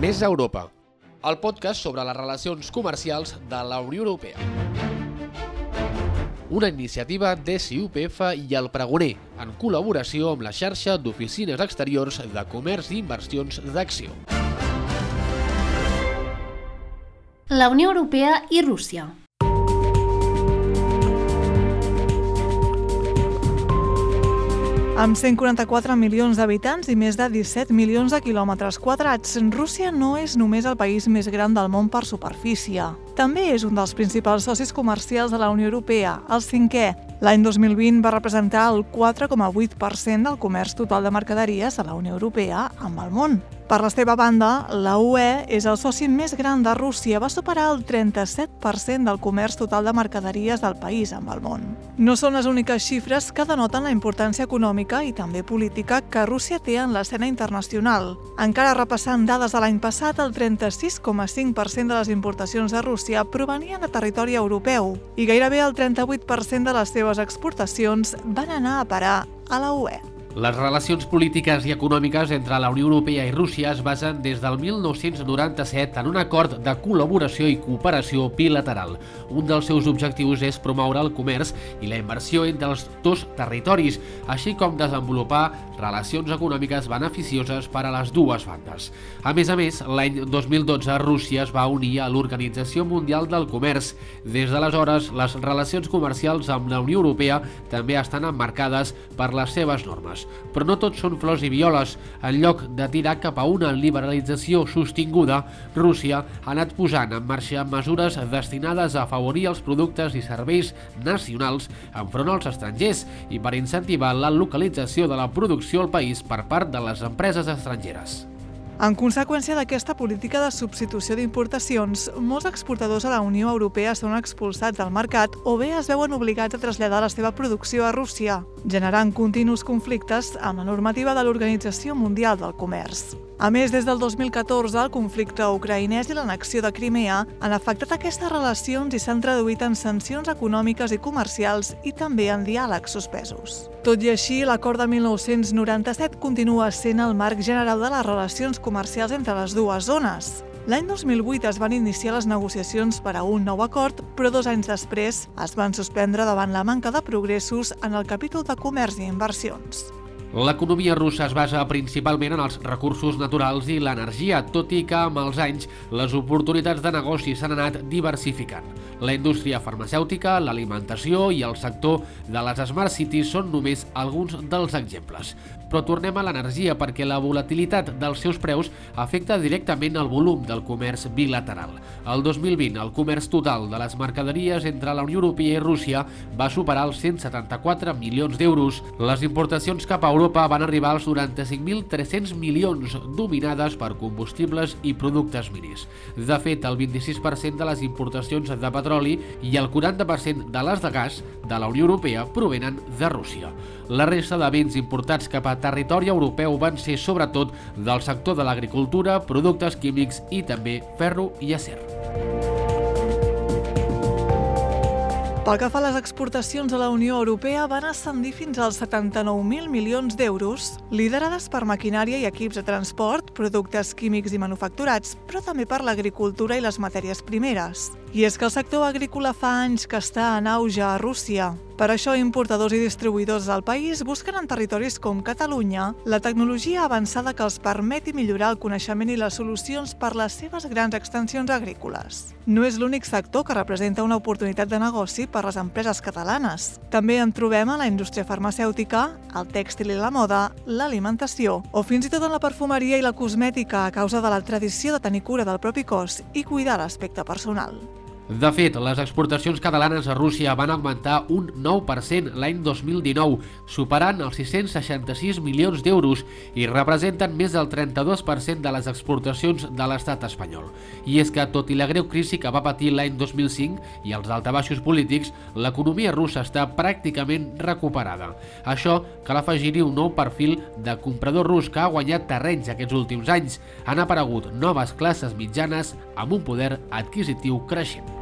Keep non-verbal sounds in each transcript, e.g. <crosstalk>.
Més Europa, el podcast sobre les relacions comercials de la Unió Europea. Una iniciativa de CUPF i el Pregoner, en col·laboració amb la xarxa d'oficines exteriors de comerç i inversions d'Acció. La Unió Europea i Rússia. Amb 144 milions d'habitants i més de 17 milions de quilòmetres quadrats, Rússia no és només el país més gran del món per superfície. També és un dels principals socis comercials de la Unió Europea, el cinquè. L'any 2020 va representar el 4,8% del comerç total de mercaderies a la Unió Europea amb el món. Per la seva banda, la UE és el soci més gran de Rússia, va superar el 37% del comerç total de mercaderies del país amb el món. No són les úniques xifres que denoten la importància econòmica i també política que Rússia té en l'escena internacional. Encara repassant dades de l'any passat, el 36,5% de les importacions de Rússia provenien de territori europeu i gairebé el 38% de les seves exportacions van anar a parar a la UE. Les relacions polítiques i econòmiques entre la Unió Europea i Rússia es basen des del 1997 en un acord de col·laboració i cooperació bilateral. Un dels seus objectius és promoure el comerç i la inversió entre els dos territoris, així com desenvolupar relacions econòmiques beneficioses per a les dues bandes. A més a més, l'any 2012 Rússia es va unir a l'Organització Mundial del Comerç. Des d'aleshores, les relacions comercials amb la Unió Europea també estan emmarcades per les seves normes però no tots són flors i violes. En lloc de tirar cap a una liberalització sostinguda, Rússia ha anat posant en marxa mesures destinades a afavorir els productes i serveis nacionals enfront als estrangers i per incentivar la localització de la producció al país per part de les empreses estrangeres. En conseqüència d'aquesta política de substitució d'importacions, molts exportadors a la Unió Europea són expulsats del mercat o bé es veuen obligats a traslladar la seva producció a Rússia, generant continus conflictes amb la normativa de l'Organització Mundial del Comerç. A més, des del 2014, el conflicte ucraïnès i l'annexió de Crimea han afectat aquestes relacions i s'han traduït en sancions econòmiques i comercials i també en diàlegs suspesos. Tot i així, l'acord de 1997 continua sent el marc general de les relacions comercials entre les dues zones. L'any 2008 es van iniciar les negociacions per a un nou acord, però dos anys després es van suspendre davant la manca de progressos en el capítol de comerç i inversions. L'economia russa es basa principalment en els recursos naturals i l'energia, tot i que amb els anys les oportunitats de negoci s'han anat diversificant. La indústria farmacèutica, l'alimentació i el sector de les Smart Cities són només alguns dels exemples. Però tornem a l'energia perquè la volatilitat dels seus preus afecta directament el volum del comerç bilateral. El 2020, el comerç total de les mercaderies entre la Unió Europea i Rússia va superar els 174 milions d'euros. Les importacions cap a Europa van arribar als 95.300 milions, dominades per combustibles i productes minis. De fet, el 26% de les importacions de petroli i el 40% de les de gas de la Unió Europea provenen de Rússia. La resta de béns importats cap a territori europeu van ser sobretot del sector de l'agricultura, productes químics i també ferro i acer. Pel que fa a les exportacions a la Unió Europea, van ascendir fins als 79.000 milions d'euros, liderades per maquinària i equips de transport, productes químics i manufacturats, però també per l'agricultura i les matèries primeres. I és que el sector agrícola fa anys que està en auge a Rússia. Per això, importadors i distribuïdors del país busquen en territoris com Catalunya la tecnologia avançada que els permeti millorar el coneixement i les solucions per les seves grans extensions agrícoles. No és l'únic sector que representa una oportunitat de negoci per les empreses catalanes. També en trobem a la indústria farmacèutica, el tèxtil i la moda, l'alimentació o fins i tot en la perfumeria i la cosmètica a causa de la tradició de tenir cura del propi cos i cuidar l'aspecte personal. De fet, les exportacions catalanes a Rússia van augmentar un 9% l'any 2019, superant els 666 milions d'euros i representen més del 32% de les exportacions de l'estat espanyol. I és que, tot i la greu crisi que va patir l'any 2005 i els altabaixos polítics, l'economia russa està pràcticament recuperada. Això cal afegir-hi un nou perfil de comprador rus que ha guanyat terrenys aquests últims anys. Han aparegut noves classes mitjanes amb un poder adquisitiu creixent.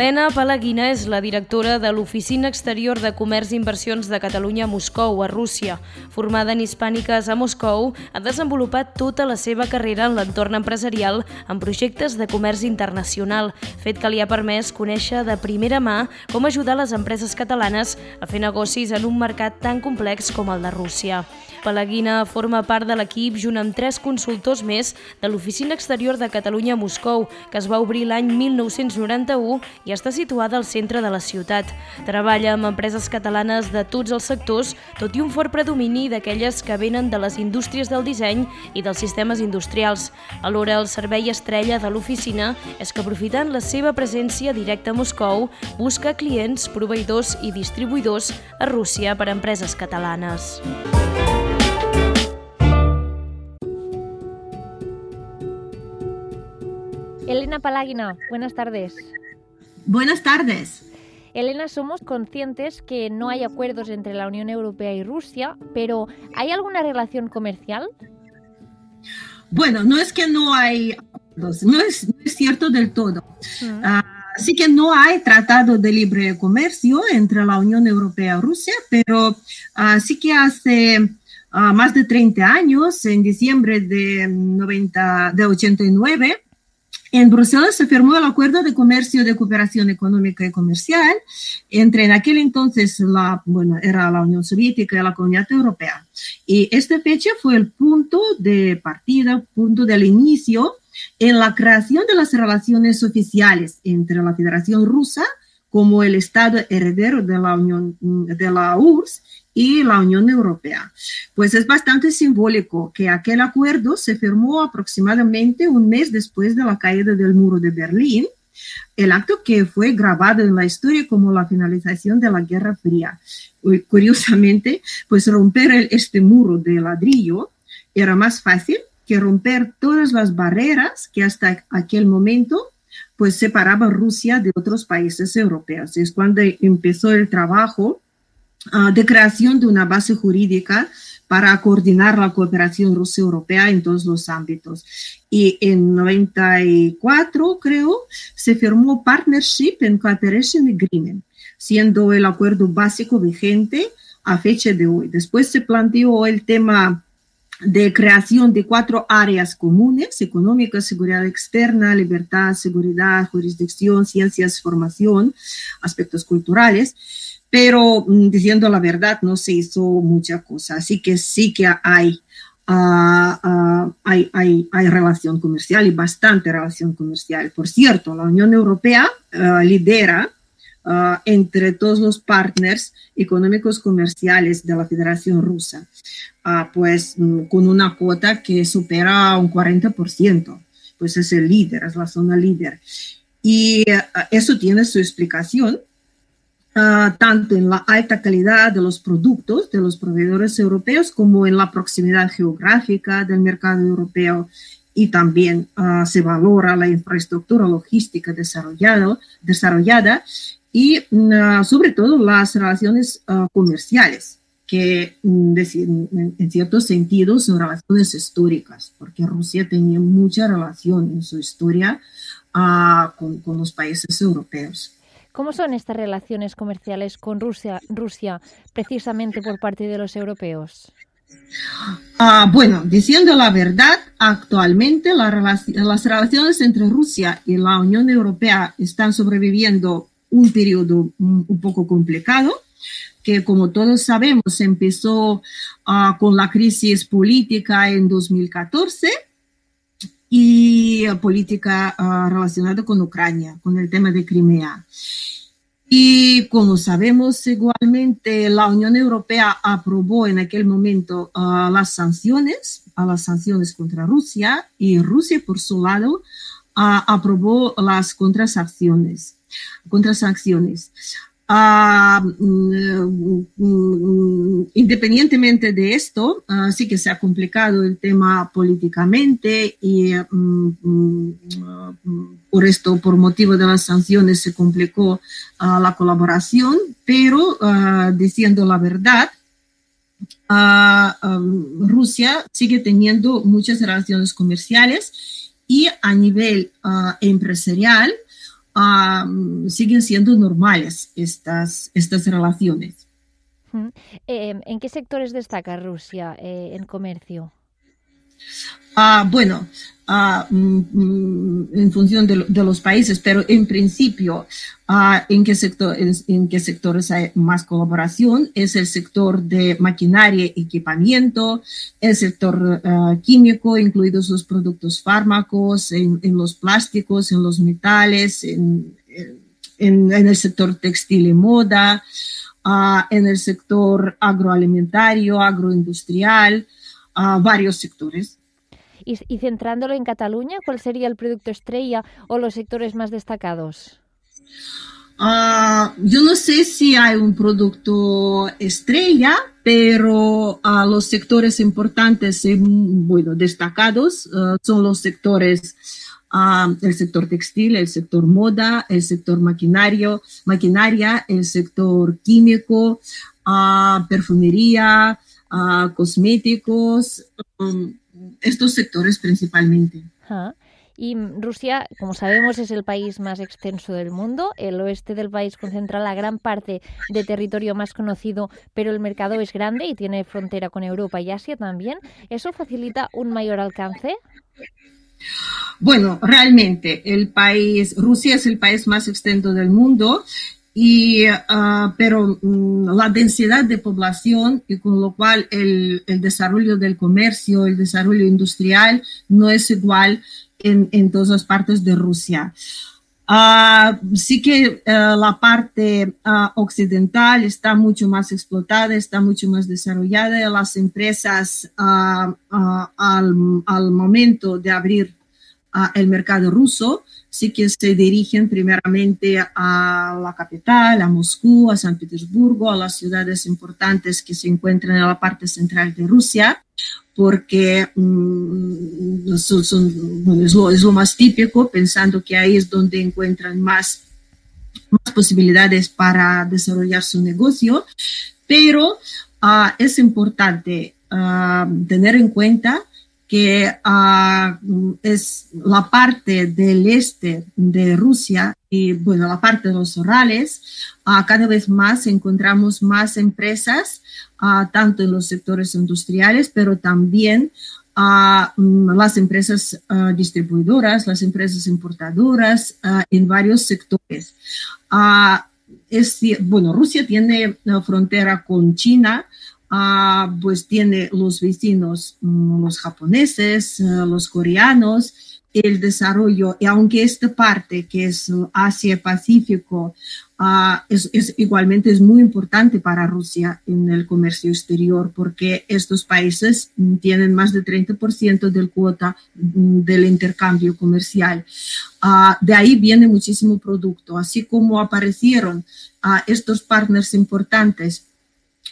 Helena Palaguina és la directora de l'Oficina Exterior de Comerç i Inversions de Catalunya a Moscou, a Rússia. Formada en hispàniques a Moscou, ha desenvolupat tota la seva carrera en l'entorn empresarial en projectes de comerç internacional, fet que li ha permès conèixer de primera mà com ajudar les empreses catalanes a fer negocis en un mercat tan complex com el de Rússia. Palaguina forma part de l'equip junt amb tres consultors més de l'Oficina Exterior de Catalunya a Moscou, que es va obrir l'any 1991 i està situada al centre de la ciutat. Treballa amb empreses catalanes de tots els sectors, tot i un fort predomini d'aquelles que venen de les indústries del disseny i dels sistemes industrials. Alhora, el servei estrella de l'oficina és que, aprofitant la seva presència directa a Moscou, busca clients, proveïdors i distribuïdors a Rússia per a empreses catalanes. Elena Paláguina, buenas tardes. Buenas tardes. Elena, somos conscientes que no hay acuerdos entre la Unión Europea y Rusia, pero ¿hay alguna relación comercial? Bueno, no es que no hay acuerdos, no es, no es cierto del todo. Mm. Uh, que no hay tratado de libre comercio entre la Unión Europea y Rusia, pero uh, sí que hace uh, más de 30 años, en diciembre de, 90, de 89, en Bruselas se firmó el Acuerdo de Comercio de Cooperación Económica y Comercial entre en aquel entonces la, bueno, era la Unión Soviética y la Comunidad Europea. Y esta fecha fue el punto de partida, punto del inicio en la creación de las relaciones oficiales entre la Federación Rusa como el Estado heredero de la Unión de la URSS y la Unión Europea. Pues es bastante simbólico que aquel acuerdo se firmó aproximadamente un mes después de la caída del muro de Berlín, el acto que fue grabado en la historia como la finalización de la Guerra Fría. Curiosamente, pues romper este muro de ladrillo era más fácil que romper todas las barreras que hasta aquel momento pues separaba Rusia de otros países europeos. Es cuando empezó el trabajo de creación de una base jurídica para coordinar la cooperación ruso-europea en todos los ámbitos. Y en 94, creo, se firmó Partnership and Cooperation Agreement, siendo el acuerdo básico vigente a fecha de hoy. Después se planteó el tema de creación de cuatro áreas comunes, económica, seguridad externa, libertad, seguridad, jurisdicción, ciencias, formación, aspectos culturales, pero mm, diciendo la verdad no se hizo mucha cosa, así que sí que hay, uh, uh, hay, hay, hay, relación comercial y bastante relación comercial. Por cierto, la Unión Europea uh, lidera entre todos los partners económicos comerciales de la Federación Rusa. Pues mm, con una cuota que supera un 40%, pues es el líder, es la zona líder. Y eso tiene su explicación, ah, tanto en la alta calidad de los productos de los proveedores europeos como en la proximidad geográfica del mercado europeo y también se valora la infraestructura logística desarrollado, desarrollada y sobre todo las relaciones comerciales que mm, en cierto sentido son relaciones históricas, porque Rusia tenía mucha relación en su historia uh, con, con, los países europeos. ¿Cómo son estas relaciones comerciales con Rusia, Rusia precisamente por parte de los europeos? Uh, bueno, diciendo la verdad, actualmente la las relaciones entre Rusia y la Unión Europea están sobreviviendo un periodo un, un poco complicado que como todos sabemos empezó uh, con la crisis política en 2014 y uh, política uh, relacionada con Ucrania, con el tema de Crimea. Y como sabemos igualmente, la Unión Europea aprobó en aquel momento las sanciones, a las sanciones contra Rusia, y Rusia por su lado aprobó las contrasanciones. contrasanciones. Uh, independientemente de esto, uh, sí que se ha complicado el tema políticamente y um, por esto, por motivo de las sanciones, se complicó uh, la colaboración, pero diciendo la verdad, um, Rusia sigue teniendo muchas relaciones comerciales y a nivel empresarial, siguen siendo normales estas, estas relaciones. ¿En qué sectores destaca Rusia en comercio? Ah, bueno, ah, mm, mm, en función de, los países, pero en principio, ah, ¿en, qué sector, en, qué sectores hay más colaboración? Es el sector de maquinaria y equipamiento, el sector químico, incluidos los productos fármacos, en, los plásticos, en los metales, en, el sector textil y moda, en el sector agroalimentario, agroindustrial, varios sectores. Y, centrándolo en Cataluña, ¿cuál sería el producto estrella o los sectores más destacados? Ah, yo no sé si hay un producto estrella, pero uh, los sectores importantes y bueno, destacados uh, son los sectores, el sector textil, el sector moda, el sector maquinario, maquinaria, el sector químico, perfumería, cosméticos, um, estos sectores principalmente. Y Rusia, como sabemos, es el país más extenso del mundo. El oeste del país concentra la gran parte de territorio más conocido, pero el mercado es grande y tiene frontera con Europa y Asia también. ¿Eso facilita un mayor alcance? Bueno, realmente el país, Rusia es el país más extenso del mundo y, uh, pero um, la densidad de población y con lo cual el, el, desarrollo del comercio, el desarrollo industrial no es igual en, en todas las partes de Rusia. Uh, sí que uh, la parte occidental está mucho más explotada, está mucho más desarrollada. Las empresas al, al, momento de abrir el mercado ruso sí que se dirigen primeramente a la capital, a Moscú, a San Petersburgo, a las ciudades importantes que se encuentran en la parte central de Rusia, porque mm, es, lo, más típico, pensando que ahí es donde encuentran más, más posibilidades para desarrollar su negocio, pero ah, es importante ah, tener en cuenta que uh, es la parte del este de Rusia y bueno, la parte de los orales, uh, cada vez más encontramos más empresas, uh, tanto en los sectores industriales, pero también las empresas distribuidoras, las empresas importadoras en varios sectores. es, bueno, Rusia tiene frontera con China, Ah, pues tiene los vecinos, mm, los japoneses, eh, los coreanos, el desarrollo, y aunque esta parte que es Asia-Pacífico ah, es, igualmente es muy importante para Rusia en el comercio exterior, porque estos países mm, tienen más del 30% del cuota mm, del intercambio comercial. Ah, de ahí viene muchísimo producto, así como aparecieron estos partners importantes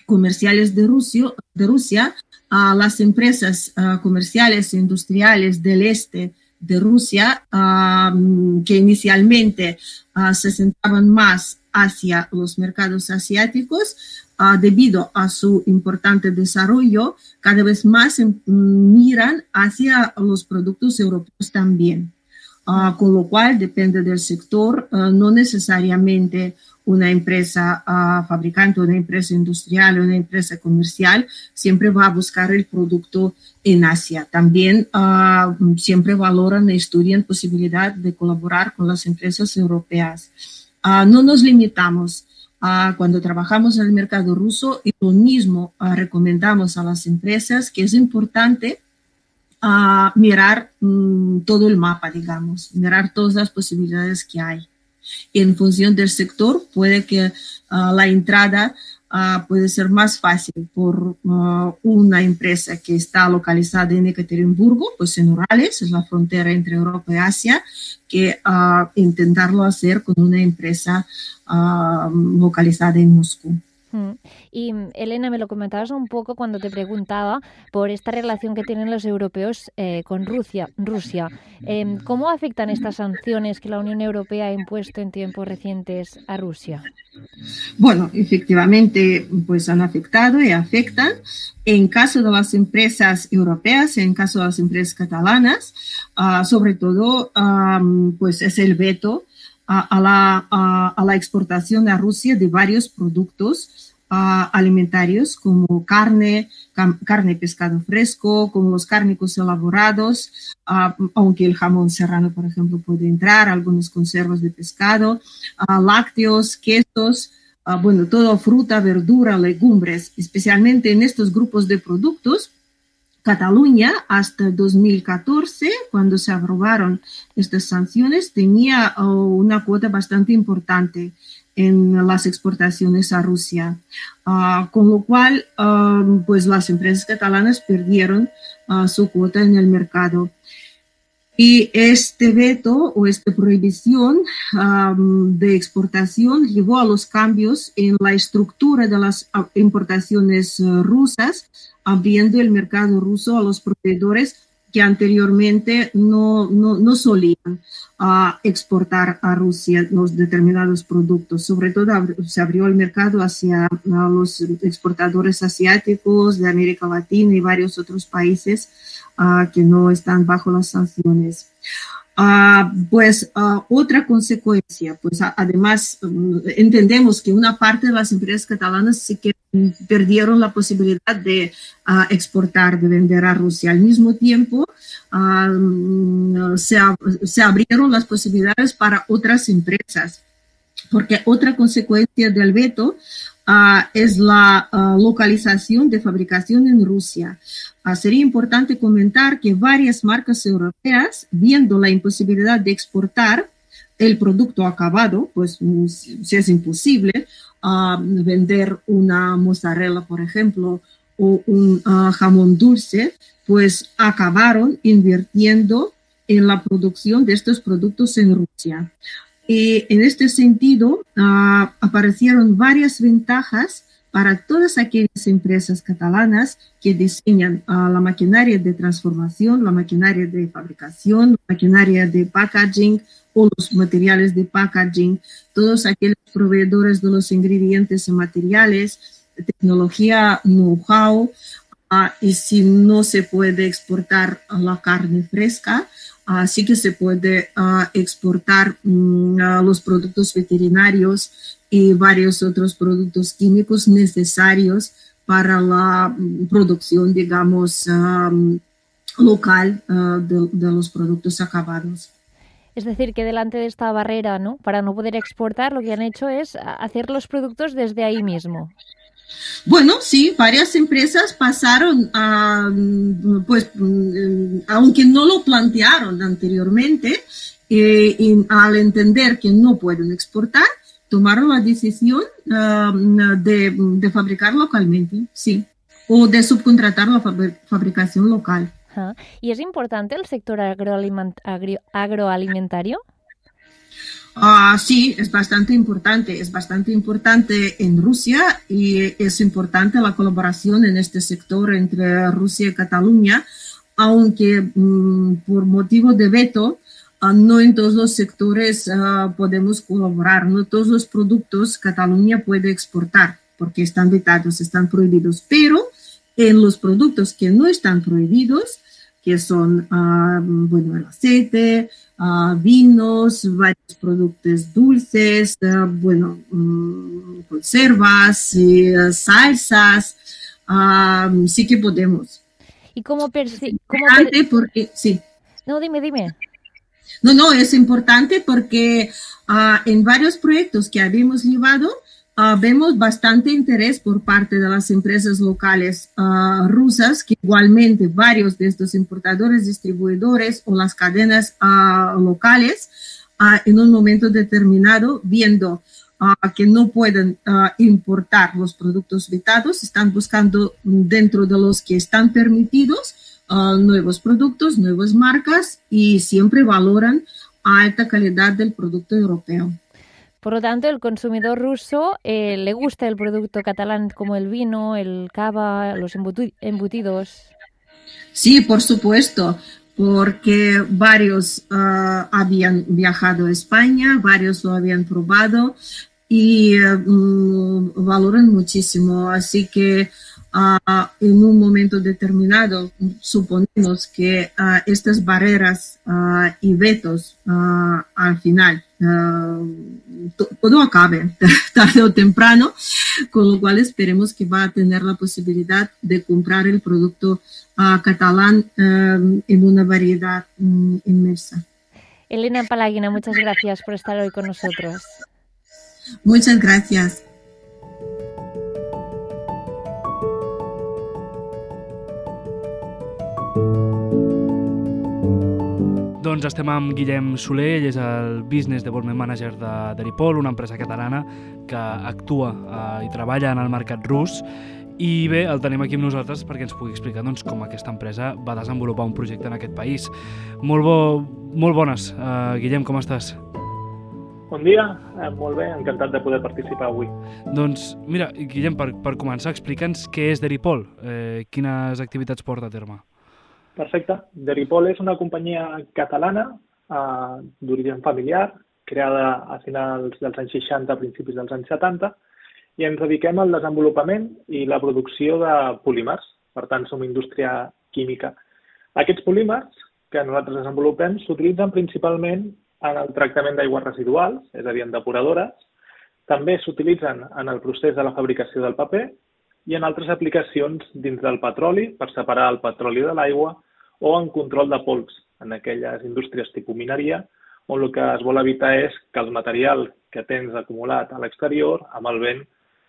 comerciales de Rusia, a las empresas comerciales e industriales del este de Rusia, que inicialmente se sentaban más hacia los mercados asiáticos, debido a su importante desarrollo, cada vez más em, miran hacia los productos europeos también. con lo cual, depende del sector, no necesariamente una empresa uh, fabricante, una empresa industrial, una empresa comercial, siempre va a buscar el producto en Asia. También uh, siempre valoran y estudian posibilidad de colaborar con las empresas europeas. Uh, no nos limitamos a cuando trabajamos en el mercado ruso y lo mismo recomendamos a las empresas que es importante mirar um, todo el mapa, digamos, mirar todas las posibilidades que hay en función del sector puede que ah, la entrada uh, puede ser más fácil por uh, una empresa que está localizada en Ekaterimburgo, pues en Urales, es la frontera entre Europa y Asia, que intentarlo hacer con una empresa localizada en Moscú. Y Elena, me lo comentabas un poco cuando te preguntaba por esta relación que tienen los europeos eh, con Rusia. Rusia. Em, ¿Cómo afectan estas sanciones que la Unión Europea ha impuesto en tiempos recientes a Rusia? Bueno, efectivamente, pues han afectado y afectan. En caso de las empresas europeas, en caso de las empresas catalanas, ah, sobre todo, pues es el veto a, la, a, la, exportación a Rusia de varios productos alimentarios como carne, carne pescado fresco, como los cárnicos elaborados, aunque el jamón serrano, por ejemplo, puede entrar, algunos conservas de pescado, lácteos, quesos, bueno, todo fruta, verdura, legumbres, especialmente en estos grupos de productos Cataluña hasta 2014, cuando se aprobaron estas sanciones, tenía oh, una cuota bastante importante en las exportaciones a Rusia, ah, con lo cual ah, pues las empresas catalanas perdieron ah, su cuota en el mercado. Y este veto o esta prohibición de exportación llevó a los cambios en la estructura de las importaciones rusas, abriendo el mercado ruso a los proveedores que anteriormente no, no, solían exportar a Rusia los determinados productos. Sobre todo se abrió el mercado hacia los exportadores asiáticos de América Latina y varios otros países que no están bajo las sanciones. Uh, pues uh, otra consecuencia, pues además um, entendemos que una parte de las empresas catalanas sí que perdieron la posibilidad de uh, exportar, de vender a Rusia. Al mismo tiempo, se, se, abrieron las posibilidades para otras empresas, porque otra consecuencia del veto es la localización de fabricación en Rusia. Ah, sería importante comentar que varias marcas europeas, viendo la imposibilidad de exportar el producto acabado, pues mm, si es imposible, ah, vender una mozzarella, por ejemplo, o un ah, jamón dulce, pues acabaron invirtiendo en la producción de estos productos en Rusia. Y en este sentido, aparecieron varias ventajas para todas aquellas empresas catalanas que diseñan uh, la maquinaria de transformación, la maquinaria de fabricación, la maquinaria de packaging o los materiales de packaging, todos aquellos proveedores de los ingredientes y materiales, tecnología, know-how, uh, y si no se puede exportar la carne fresca, Así que se puede uh, exportar uh, los productos veterinarios y varios otros productos químicos necesarios para la producción, digamos, local uh, de, de, los productos acabados. Es decir, que delante de esta barrera, ¿no? Para no poder exportar, lo que han hecho es hacer los productos desde ahí mismo. Bueno, sí, varias empresas pasaron a, pues, mm, aunque no lo plantearon anteriormente, eh, al entender que no pueden exportar, tomaron la decisión um, de, fabricar localmente, sí, o de subcontratar la fabricación local. ¿Y es importante el sector agroalimentario? Ah, sí, es bastante importante, es bastante importante en Rusia y es importante la colaboración en este sector entre Rusia y Cataluña, aunque mm, por motivo de veto ah, no en todos los sectores ah, podemos colaborar, no todos los productos Cataluña puede exportar porque están vetados, están prohibidos, pero en los productos que no están prohibidos, que son, bueno, el aceite, vinos, varios productos dulces, eh, bueno, mm, conservas, eh, salsas, sí que podemos. ¿Y cómo, porque, sí. No, dime, dime. No, no, es importante porque ah, en varios proyectos que habíamos llevado, Ah, vemos bastante interés por parte de las empresas locales ah, rusas, que igualmente varios de estos importadores, distribuidores o las cadenas ah, locales, en un momento determinado, viendo que no pueden importar los productos vetados, están buscando dentro de los que están permitidos nuevos productos, nuevas marcas y siempre valoran alta calidad del producto europeo. Por lo tanto, el consumidor ruso eh, le gusta el producto catalán como el vino, el cava, los embutidos. Sí, por supuesto, porque varios ah, habían viajado a España, varios lo habían probado y mm, valoran muchísimo. Así que uh, en un momento determinado suponemos que uh, estas barreras uh, y vetos al final todo acabe <laughs> tarde o temprano, con lo cual esperemos que va a tener la posibilidad de comprar el producto catalán en una variedad um, inmersa. Elena Palagina, muchas gracias por estar hoy con nosotros. Muchas gracias. Doncs estem amb Guillem Soler, ell és el Business Development Manager de Deripol, una empresa catalana que actua eh, i treballa en el mercat rus i bé, el tenim aquí amb nosaltres perquè ens pugui explicar doncs, com aquesta empresa va desenvolupar un projecte en aquest país. Molt, bo, molt bones. Uh, Guillem, com estàs? Bon dia, eh, molt bé, encantat de poder participar avui. Doncs mira, Guillem, per, per començar, explica'ns què és Deripol, eh, quines activitats porta a terme. Perfecte. Deripol és una companyia catalana eh, d'origen familiar, creada a finals dels anys 60, a principis dels anys 70, i ens dediquem al desenvolupament i la producció de polímers. Per tant, som indústria química. Aquests polímers que nosaltres desenvolupem s'utilitzen principalment en el tractament d'aigües residuals, és a dir, en depuradores, també s'utilitzen en el procés de la fabricació del paper i en altres aplicacions dins del petroli per separar el petroli de l'aigua o en control de pols en aquelles indústries tipus mineria, on el que es vol evitar és que el material que tens acumulat a l'exterior, amb el vent,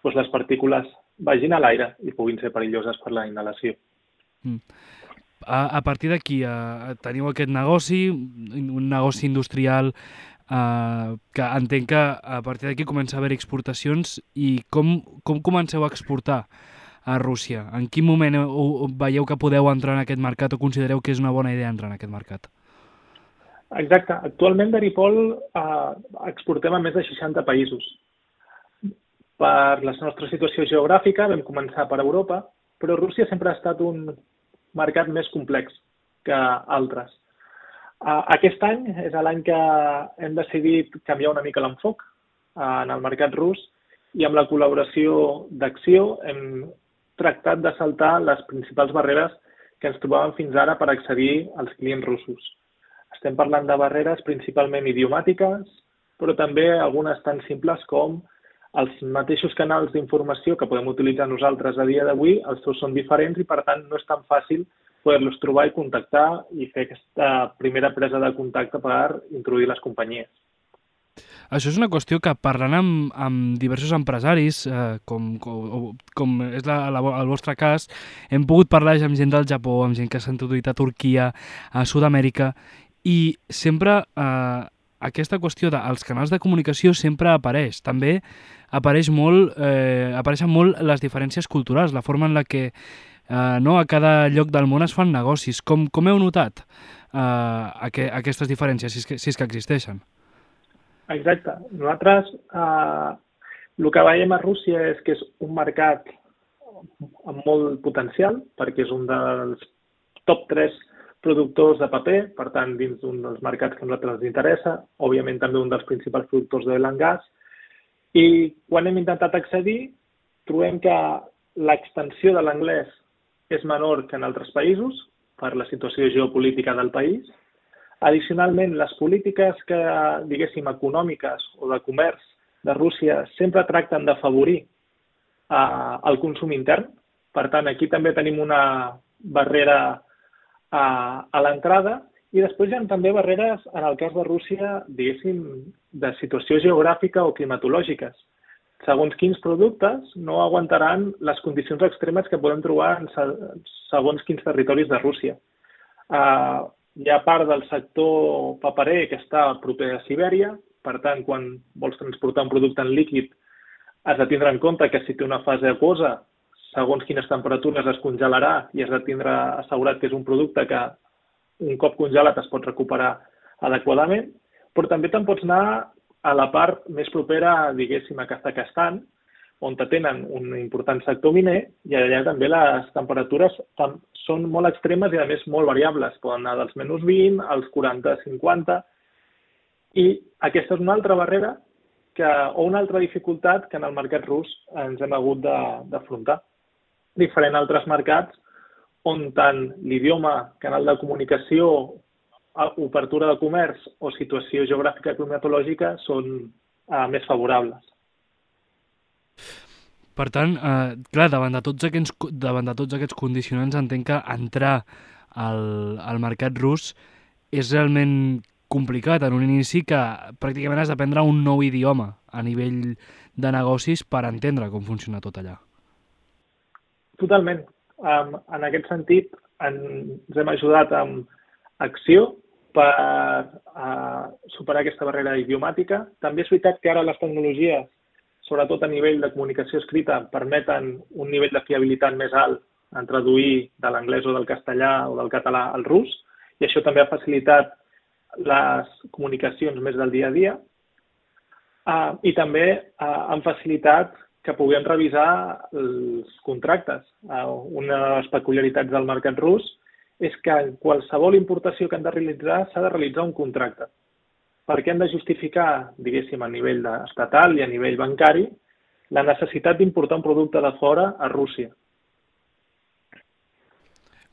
doncs les partícules vagin a l'aire i puguin ser perilloses per la inhalació. Mm. A, a partir d'aquí, uh, teniu aquest negoci, un negoci industrial uh, que entenc que a partir d'aquí comença a haver exportacions i com, com comenceu a exportar a Rússia. En quin moment veieu que podeu entrar en aquest mercat o considereu que és una bona idea entrar en aquest mercat? Exacte. Actualment Deripol eh, exportem a més de 60 països. Per la nostra situació geogràfica vam començar per Europa, però Rússia sempre ha estat un mercat més complex que altres. Uh, aquest any és l'any que hem decidit canviar una mica l'enfoc uh, en el mercat rus i amb la col·laboració d'Acció hem tractat de saltar les principals barreres que ens trobàvem fins ara per accedir als clients russos. Estem parlant de barreres principalment idiomàtiques, però també algunes tan simples com els mateixos canals d'informació que podem utilitzar nosaltres a dia d'avui, els seus són diferents i, per tant, no és tan fàcil poder-los trobar i contactar i fer aquesta primera presa de contacte per introduir les companyies. Això és una qüestió que parlant amb, amb diversos empresaris, eh, com, com, com és la, la, el vostre cas, hem pogut parlar amb gent del Japó, amb gent que s'ha introduït a Turquia, a Sud-amèrica, i sempre eh, aquesta qüestió dels canals de comunicació sempre apareix. També apareix molt, eh, apareixen molt les diferències culturals, la forma en la que eh, no, a cada lloc del món es fan negocis. Com, com heu notat eh, aqu aquestes diferències, si és que, si és que existeixen? Exacte. Nosaltres eh, el que veiem a Rússia és que és un mercat amb molt potencial, perquè és un dels top 3 productors de paper, per tant, dins d'un dels mercats que a nosaltres ens interessa, òbviament també un dels principals productors de gas, i quan hem intentat accedir, trobem que l'extensió de l'anglès és menor que en altres països, per la situació geopolítica del país, Addicionalment, les polítiques que, diguéssim, econòmiques o de comerç de Rússia sempre tracten d'afavorir eh, el consum intern. Per tant, aquí també tenim una barrera a, a l'entrada i després hi ha també barreres, en el cas de Rússia, diguéssim, de situació geogràfica o climatològiques. Segons quins productes no aguantaran les condicions extremes que podem trobar en segons quins territoris de Rússia. Uh, hi ha part del sector paperer que està proper a Sibèria, per tant, quan vols transportar un producte en líquid, has de tindre en compte que si té una fase aquosa, segons quines temperatures es congelarà i has de tindre assegurat que és un producte que un cop congelat es pot recuperar adequadament, però també te'n pots anar a la part més propera, diguéssim, a Kazakhstan, on tenen un important sector miner i allà també les temperatures són molt extremes i a més molt variables. Poden anar dels menys 20 als 40-50 i aquesta és una altra barrera que, o una altra dificultat que en el mercat rus ens hem hagut d'afrontar. diferent a altres mercats on tant l'idioma, canal de comunicació, obertura de comerç o situació geogràfica climatològica són eh, més favorables. Per tant, eh, clar, davant de, tots aquests, davant de tots aquests condicionants entenc que entrar al, al mercat rus és realment complicat en un inici que pràcticament has d'aprendre un nou idioma a nivell de negocis per entendre com funciona tot allà. Totalment. Um, en aquest sentit, en, ens hem ajudat amb acció per uh, superar aquesta barrera idiomàtica. També és veritat que ara les tecnologies, sobretot a nivell de comunicació escrita, permeten un nivell de fiabilitat més alt en traduir de l'anglès o del castellà o del català al rus, i això també ha facilitat les comunicacions més del dia a dia. Uh, I també uh, han facilitat que puguem revisar els contractes. Uh, una de les peculiaritats del mercat rus és que qualsevol importació que han de realitzar s'ha de realitzar un contracte. Perquè han de justificar, diguéssim, a nivell estatal i a nivell bancari, la necessitat d'importar un producte de fora a Rússia.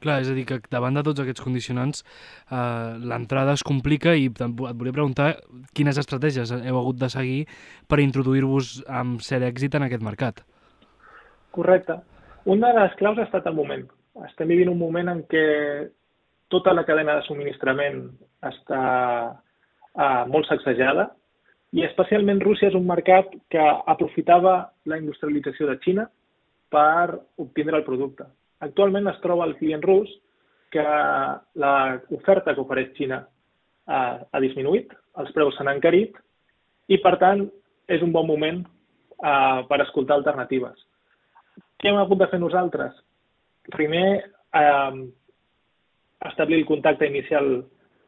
Clar, és a dir, que davant de tots aquests condicionants eh, l'entrada es complica i et volia preguntar quines estratègies heu hagut de seguir per introduir-vos amb cert èxit en aquest mercat. Correcte. Una de les claus ha estat el moment. Estem vivint un moment en què tota la cadena de subministrament està eh, molt sacsejada i especialment Rússia és un mercat que aprofitava la industrialització de Xina per obtindre el producte Actualment es troba el client rus que l'oferta que ofereix Xina ha, ha disminuït, els preus s'han encarit i, per tant, és un bon moment uh, per escoltar alternatives. Què hem hagut de fer nosaltres? Primer, uh, establir el contacte inicial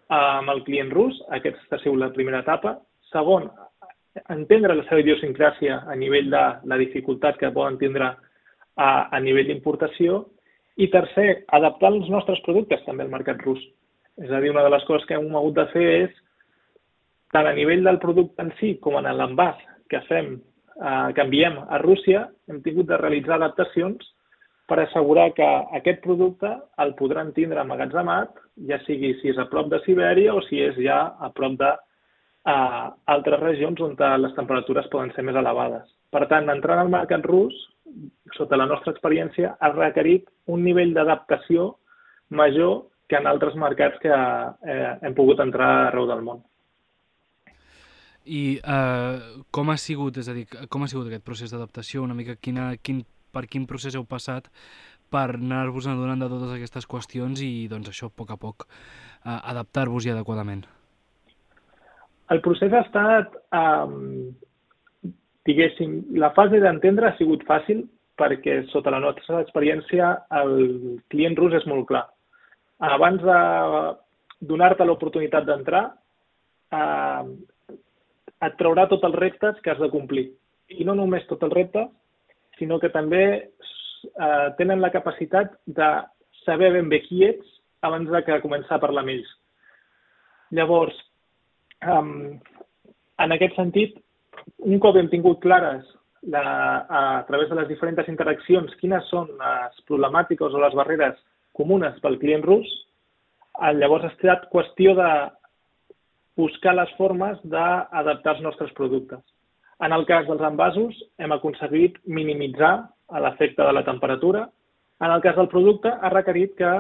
amb el client rus, aquesta ha sigut la primera etapa. Segon, entendre la seva idiosincràsia a nivell de la dificultat que poden tindre a, a nivell d'importació i tercer, adaptar els nostres productes també al mercat rus. És a dir, una de les coses que hem hagut de fer és, tant a nivell del producte en si com en l'envàs que fem, eh, que enviem a Rússia, hem tingut de realitzar adaptacions per assegurar que aquest producte el podran tindre emmagatzemat, ja sigui si és a prop de Sibèria o si és ja a prop de eh, altres regions on les temperatures poden ser més elevades. Per tant, entrant al mercat rus, sota la nostra experiència, ha requerit un nivell d'adaptació major que en altres mercats que eh, hem pogut entrar arreu del món. I eh, com ha sigut, és a dir, com ha sigut aquest procés d'adaptació? Una mica quina, quin, per quin procés heu passat per anar-vos adonant de totes aquestes qüestions i, doncs, això, a poc a poc, eh, adaptar-vos-hi adequadament? El procés ha estat eh, diguéssim, la fase d'entendre ha sigut fàcil perquè sota la nostra experiència el client rus és molt clar. Abans de donar-te l'oportunitat d'entrar, eh, et traurà tots els reptes que has de complir. I no només tots els reptes, sinó que també eh, tenen la capacitat de saber ben bé qui ets abans de que començar a parlar amb ells. Llavors, eh, en aquest sentit, un cop hem tingut clares la, a, a través de les diferents interaccions quines són les problemàtiques o les barreres comunes pel client rus, eh, llavors ha estat qüestió de buscar les formes d'adaptar els nostres productes. En el cas dels envasos, hem aconseguit minimitzar l'efecte de la temperatura. En el cas del producte, ha requerit que,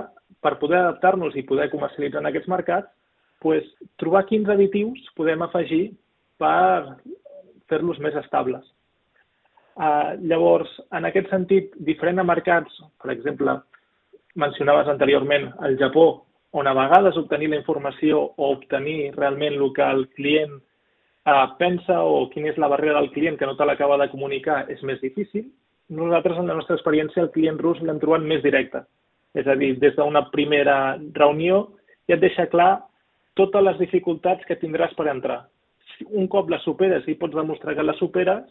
per poder adaptar-nos i poder comercialitzar en aquests mercats, pues, trobar quins additius podem afegir per fer-los més estables. Uh, llavors, en aquest sentit, diferent a mercats, per exemple, mencionaves anteriorment el Japó, on a vegades obtenir la informació o obtenir realment el que el client uh, pensa o quina és la barrera del client que no te l'acaba de comunicar és més difícil, nosaltres, en la nostra experiència, el client rus l'hem trobat més directe. És a dir, des d'una primera reunió ja et deixa clar totes les dificultats que tindràs per entrar un cop la superes i pots demostrar que la superes,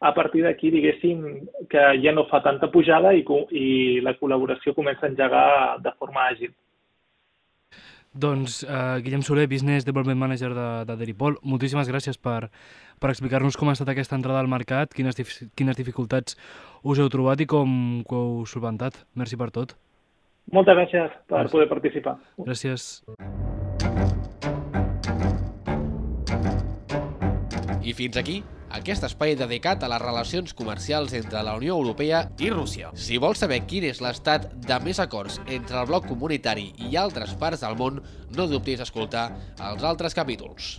a partir d'aquí, diguéssim, que ja no fa tanta pujada i, i la col·laboració comença a engegar de forma àgil. Doncs uh, Guillem Soler, Business Development Manager de, de Deripol, moltíssimes gràcies per, per explicar-nos com ha estat aquesta entrada al mercat, quines, dif quines dificultats us heu trobat i com ho heu solventat. Merci per tot. Moltes gràcies per gràcies. poder participar. Gràcies. I fins aquí aquest espai dedicat a les relacions comercials entre la Unió Europea i Rússia. Si vols saber quin és l'estat de més acords entre el bloc comunitari i altres parts del món, no dubtis escoltar els altres capítols.